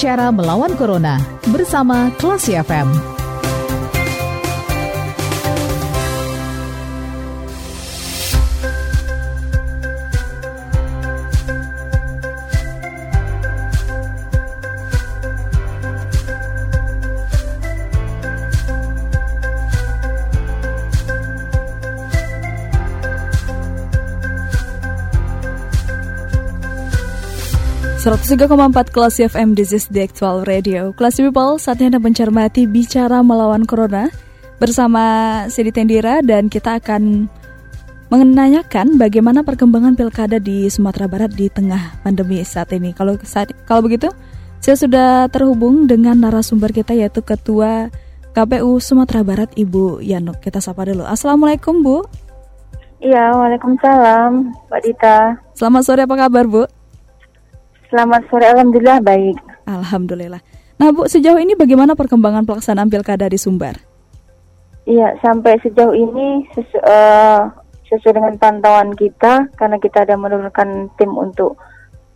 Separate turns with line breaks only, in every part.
Bicara Melawan Corona bersama Klasi FM. 103,4 Kelas FM, this is the actual radio. Kelas People, saatnya Anda mencermati Bicara Melawan Corona bersama Sidi Tendira dan kita akan menanyakan bagaimana perkembangan pilkada di Sumatera Barat di tengah pandemi saat ini. Kalau saat, kalau begitu, saya sudah terhubung dengan narasumber kita yaitu Ketua KPU Sumatera Barat Ibu Yanuk. Kita sapa dulu. Assalamualaikum Bu.
Iya, waalaikumsalam, Mbak Dita.
Selamat sore, apa kabar Bu?
Selamat sore, Alhamdulillah baik.
Alhamdulillah. Nah Bu, sejauh ini bagaimana perkembangan pelaksanaan pilkada di Sumbar?
Iya, sampai sejauh ini sesu, uh, sesuai dengan pantauan kita, karena kita ada menurunkan tim untuk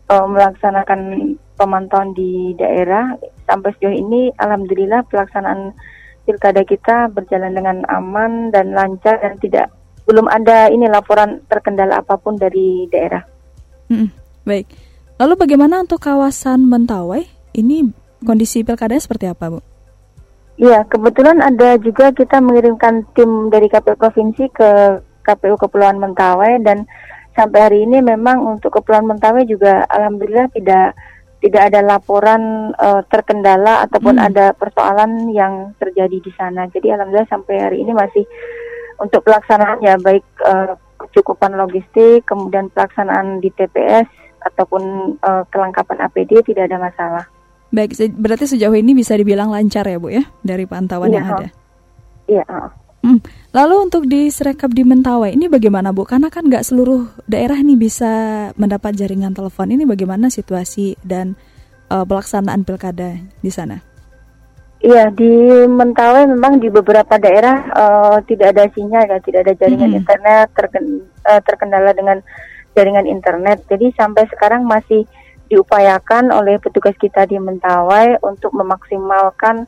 uh, melaksanakan pemantauan di daerah. Sampai sejauh ini, Alhamdulillah pelaksanaan pilkada kita berjalan dengan aman dan lancar dan tidak belum ada ini laporan terkendala apa pun dari daerah.
Hmm, baik. Lalu bagaimana untuk kawasan Mentawai? Ini kondisi pilkada seperti apa, Bu?
Iya, kebetulan ada juga kita mengirimkan tim dari KPU Provinsi ke KPU Kepulauan Mentawai dan sampai hari ini memang untuk Kepulauan Mentawai juga alhamdulillah tidak tidak ada laporan uh, terkendala ataupun hmm. ada persoalan yang terjadi di sana. Jadi alhamdulillah sampai hari ini masih untuk pelaksanaannya baik uh, kecukupan logistik, kemudian pelaksanaan di TPS ataupun uh, kelengkapan APD tidak ada masalah.
Baik, berarti sejauh ini bisa dibilang lancar ya Bu ya dari pantauan iya, yang ada.
Iya.
Hmm. Lalu untuk di Serekap di Mentawai ini bagaimana Bu? Karena kan nggak seluruh daerah ini bisa mendapat jaringan telepon. Ini bagaimana situasi dan uh, pelaksanaan pilkada di sana?
Iya di Mentawai memang di beberapa daerah uh, tidak ada sinyal ya, tidak ada jaringan hmm. internet terken, uh, terkendala dengan jaringan internet. Jadi sampai sekarang masih diupayakan oleh petugas kita di Mentawai untuk memaksimalkan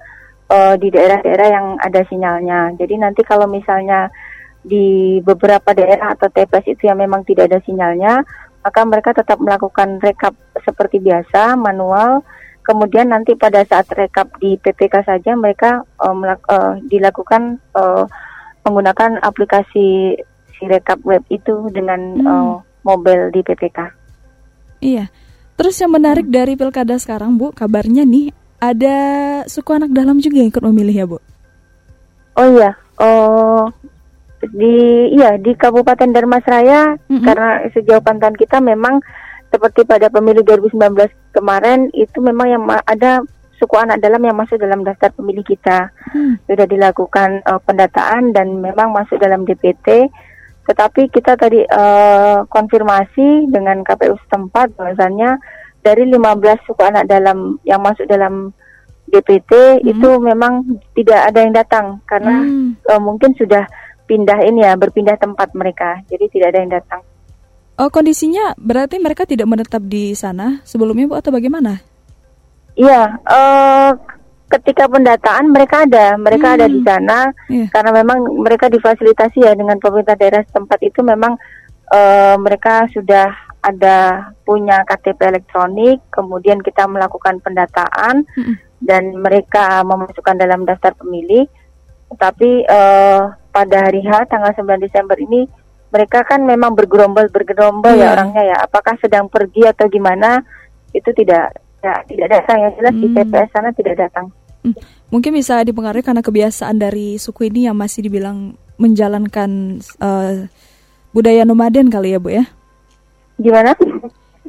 uh, di daerah-daerah yang ada sinyalnya. Jadi nanti kalau misalnya di beberapa daerah atau TPS itu yang memang tidak ada sinyalnya, maka mereka tetap melakukan rekap seperti biasa, manual. Kemudian nanti pada saat rekap di PPK saja mereka uh, uh, dilakukan uh, menggunakan aplikasi si rekap web itu dengan hmm. uh, mobil di PPK.
Iya. Terus yang menarik hmm. dari pilkada sekarang, Bu, kabarnya nih ada suku anak dalam juga yang ikut memilih ya, Bu?
Oh iya, oh di iya di Kabupaten Darmasraya mm -hmm. karena sejauh pantauan kita memang seperti pada pemilu 2019 kemarin itu memang yang ada suku anak dalam yang masuk dalam daftar pemilih kita hmm. sudah dilakukan uh, pendataan dan memang masuk dalam DPT tetapi kita tadi uh, konfirmasi dengan KPU setempat bahwasannya dari 15 suku anak dalam yang masuk dalam DPT hmm. itu memang tidak ada yang datang karena hmm. uh, mungkin sudah pindah ini ya berpindah tempat mereka jadi tidak ada yang datang.
Oh kondisinya berarti mereka tidak menetap di sana sebelumnya bu atau bagaimana?
Iya, uh, ketika pendataan mereka ada, mereka hmm. ada di hmm. sana yeah. karena memang mereka difasilitasi ya dengan pemerintah daerah setempat itu memang uh, mereka sudah ada punya KTP elektronik, kemudian kita melakukan pendataan hmm. dan mereka memasukkan dalam daftar pemilih. Tapi uh, pada hari H tanggal 9 Desember ini mereka kan memang bergerombol bergerombol yeah. ya orangnya ya. Apakah sedang pergi atau gimana? Itu tidak tidak datang yang jelas hmm. di TPS sana tidak datang.
Hmm. Mungkin bisa dipengaruhi karena kebiasaan dari suku ini yang masih dibilang menjalankan uh, budaya nomaden kali ya bu ya?
Gimana?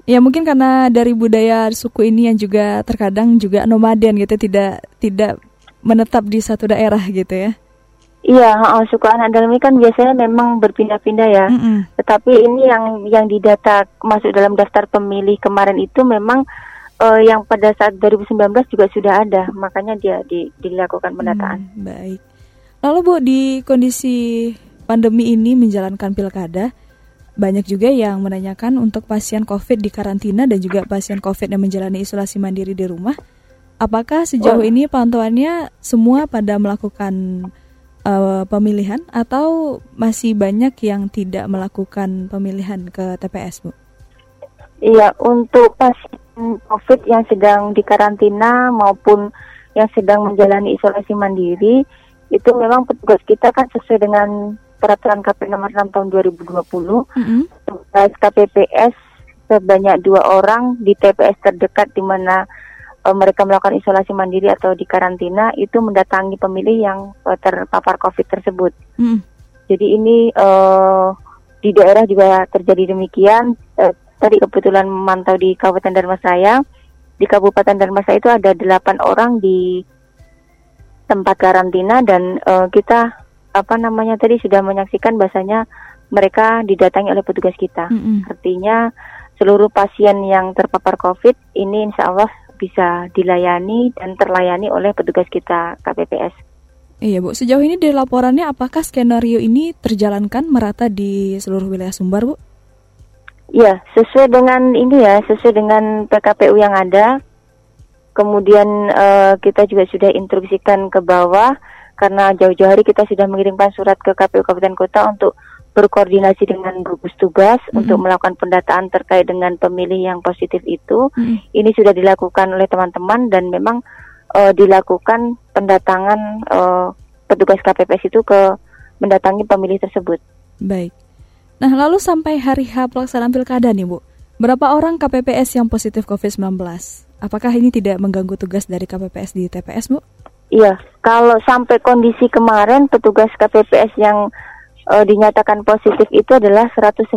Ya mungkin karena dari budaya suku ini yang juga terkadang juga nomaden gitu tidak tidak menetap di satu daerah gitu ya?
Iya, oh, suku anak dalam ini kan biasanya memang berpindah-pindah ya. Mm -hmm. Tetapi ini yang yang didata masuk dalam daftar pemilih kemarin itu memang uh, yang pada saat 2019 juga sudah ada, makanya dia di, dilakukan pendataan.
Hmm, baik. Lalu Bu di kondisi pandemi ini menjalankan pilkada, banyak juga yang menanyakan untuk pasien COVID di karantina dan juga pasien COVID yang menjalani isolasi mandiri di rumah, apakah sejauh oh. ini pantauannya semua pada melakukan uh, pemilihan atau masih banyak yang tidak melakukan pemilihan ke TPS, Bu?
Iya, untuk pasien COVID yang sedang dikarantina maupun yang sedang menjalani isolasi mandiri, itu memang petugas kita kan sesuai dengan peraturan KPU nomor 6 tahun 2020, mm -hmm. KPPS sebanyak dua orang di TPS terdekat di mana uh, mereka melakukan isolasi mandiri atau di karantina itu mendatangi pemilih yang uh, terpapar COVID tersebut. Mm. Jadi ini uh, di daerah juga terjadi demikian. Uh, tadi kebetulan memantau di Kabupaten Darmasraya. Di Kabupaten Darmasraya itu ada delapan orang di tempat karantina dan uh, kita apa namanya tadi sudah menyaksikan bahasanya mereka didatangi oleh petugas kita. Mm -hmm. Artinya seluruh pasien yang terpapar COVID ini insya Allah bisa dilayani dan terlayani oleh petugas kita KPPS.
Iya Bu, sejauh ini dari laporannya apakah skenario ini terjalankan merata di seluruh wilayah Sumbar Bu?
Iya, sesuai dengan ini ya, sesuai dengan PKPU yang ada. Kemudian uh, kita juga sudah instruksikan ke bawah karena jauh-jauh hari kita sudah mengirimkan surat ke KPU Kabupaten Kota untuk berkoordinasi dengan gugus tugas mm -hmm. untuk melakukan pendataan terkait dengan pemilih yang positif itu. Mm -hmm. Ini sudah dilakukan oleh teman-teman dan memang uh, dilakukan pendatangan uh, petugas KPPS itu ke mendatangi pemilih tersebut.
Baik. Nah, lalu sampai hari H pelaksanaan pilkada nih, Bu. Berapa orang KPPS yang positif COVID-19? Apakah ini tidak mengganggu tugas dari KPPS di TPS, Bu?
Iya, kalau sampai kondisi kemarin petugas KPPS yang uh, dinyatakan positif itu adalah 196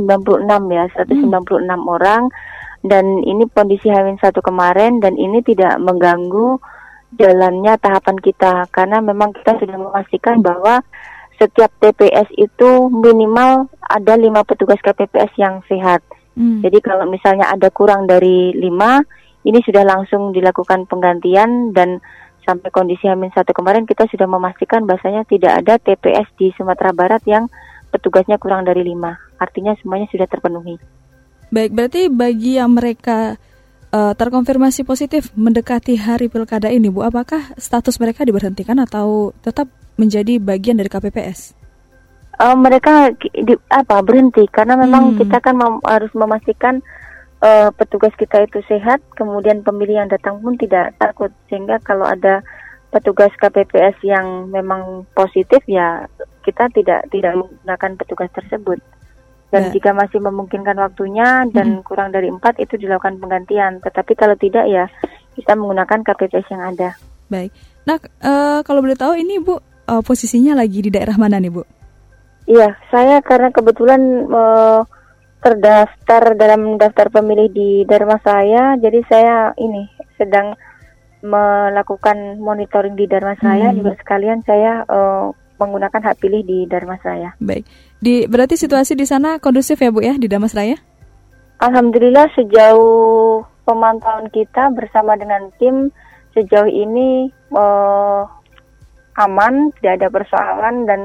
ya, 196 hmm. orang dan ini kondisi H satu kemarin dan ini tidak mengganggu jalannya tahapan kita karena memang kita sudah memastikan bahwa setiap TPS itu minimal ada lima petugas KPPS yang sehat. Hmm. Jadi kalau misalnya ada kurang dari lima, ini sudah langsung dilakukan penggantian dan sampai kondisi Hamin satu kemarin kita sudah memastikan bahasanya tidak ada TPS di Sumatera Barat yang petugasnya kurang dari lima. Artinya semuanya sudah terpenuhi.
Baik, berarti bagi yang mereka uh, terkonfirmasi positif mendekati hari pilkada ini, Bu, apakah status mereka diberhentikan atau tetap menjadi bagian dari KPPS?
Uh, mereka di, apa berhenti karena memang hmm. kita kan mem harus memastikan uh, petugas kita itu sehat, kemudian pemilih yang datang pun tidak takut sehingga kalau ada petugas KPPS yang memang positif ya kita tidak tidak menggunakan petugas tersebut. Dan ya. jika masih memungkinkan waktunya dan hmm. kurang dari empat itu dilakukan penggantian. Tetapi kalau tidak ya kita menggunakan KPPS yang ada.
Baik. Nah uh, kalau boleh tahu ini Bu uh, posisinya lagi di daerah mana nih Bu?
Iya, saya karena kebetulan uh, terdaftar dalam daftar pemilih di Dharma saya, jadi saya ini sedang melakukan monitoring di Dharma saya hmm. juga sekalian saya uh, menggunakan hak pilih di Dharma saya.
Baik, di berarti situasi di sana kondusif ya Bu ya di Dharma Raya?
Alhamdulillah sejauh pemantauan kita bersama dengan tim sejauh ini uh, aman, tidak ada persoalan dan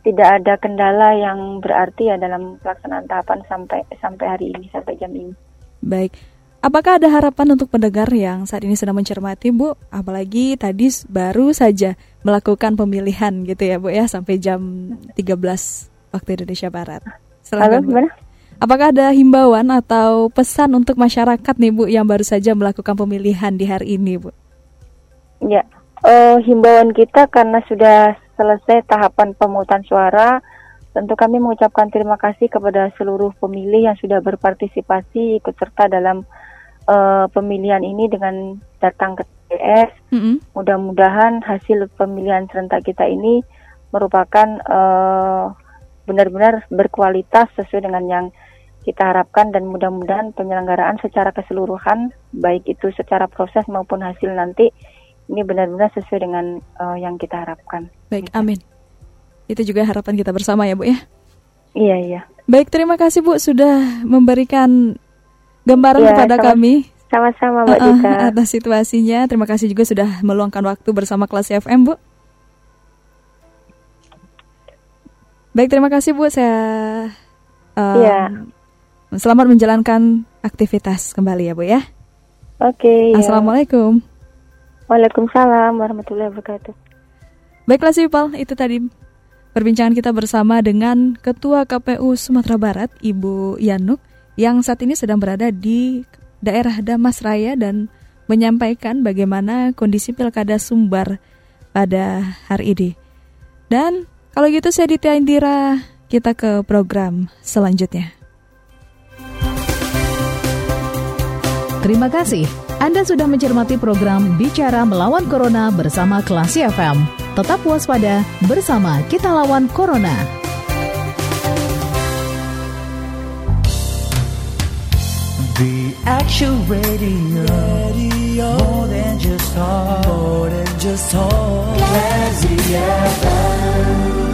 tidak ada kendala yang berarti ya dalam pelaksanaan tahapan sampai sampai hari ini sampai jam ini.
Baik. Apakah ada harapan untuk pendengar yang saat ini sedang mencermati, Bu? Apalagi tadi baru saja melakukan pemilihan gitu ya, Bu ya, sampai jam 13 waktu Indonesia Barat.
Selamat Halo,
Apakah ada himbauan atau pesan untuk masyarakat nih, Bu, yang baru saja melakukan pemilihan di hari ini, Bu?
Ya, uh, himbauan kita karena sudah selesai tahapan pemungutan suara, tentu kami mengucapkan terima kasih kepada seluruh pemilih yang sudah berpartisipasi ikut serta dalam uh, pemilihan ini dengan datang ke TPS. Mm -hmm. Mudah-mudahan hasil pemilihan serentak kita ini merupakan uh, benar-benar berkualitas sesuai dengan yang kita harapkan dan mudah-mudahan penyelenggaraan secara keseluruhan baik itu secara proses maupun hasil nanti ini benar-benar sesuai dengan uh, yang kita harapkan.
Baik, amin. Itu juga harapan kita bersama ya, Bu ya.
Iya, iya.
Baik, terima kasih Bu sudah memberikan gambaran ya, kepada sama, kami.
Sama-sama Mbak uh, Dika.
Atas situasinya, terima kasih juga sudah meluangkan waktu bersama kelas FM, Bu. Baik, terima kasih Bu. Saya um, ya. Selamat menjalankan aktivitas kembali ya, Bu ya.
Oke. Okay,
Assalamualaikum.
Ya. Waalaikumsalam warahmatullahi wabarakatuh.
Baiklah Sipal, itu tadi perbincangan kita bersama dengan Ketua KPU Sumatera Barat, Ibu Yanuk, yang saat ini sedang berada di daerah Damas Raya dan menyampaikan bagaimana kondisi Pilkada Sumbar pada hari ini. Dan kalau gitu saya Ditya Indira, kita ke program selanjutnya.
Terima kasih. Anda sudah mencermati program Bicara Melawan Corona bersama Klasi FM. Tetap waspada, bersama kita lawan Corona.
The Action Radio, radio. more than just talk, more than just talk. Classy FM.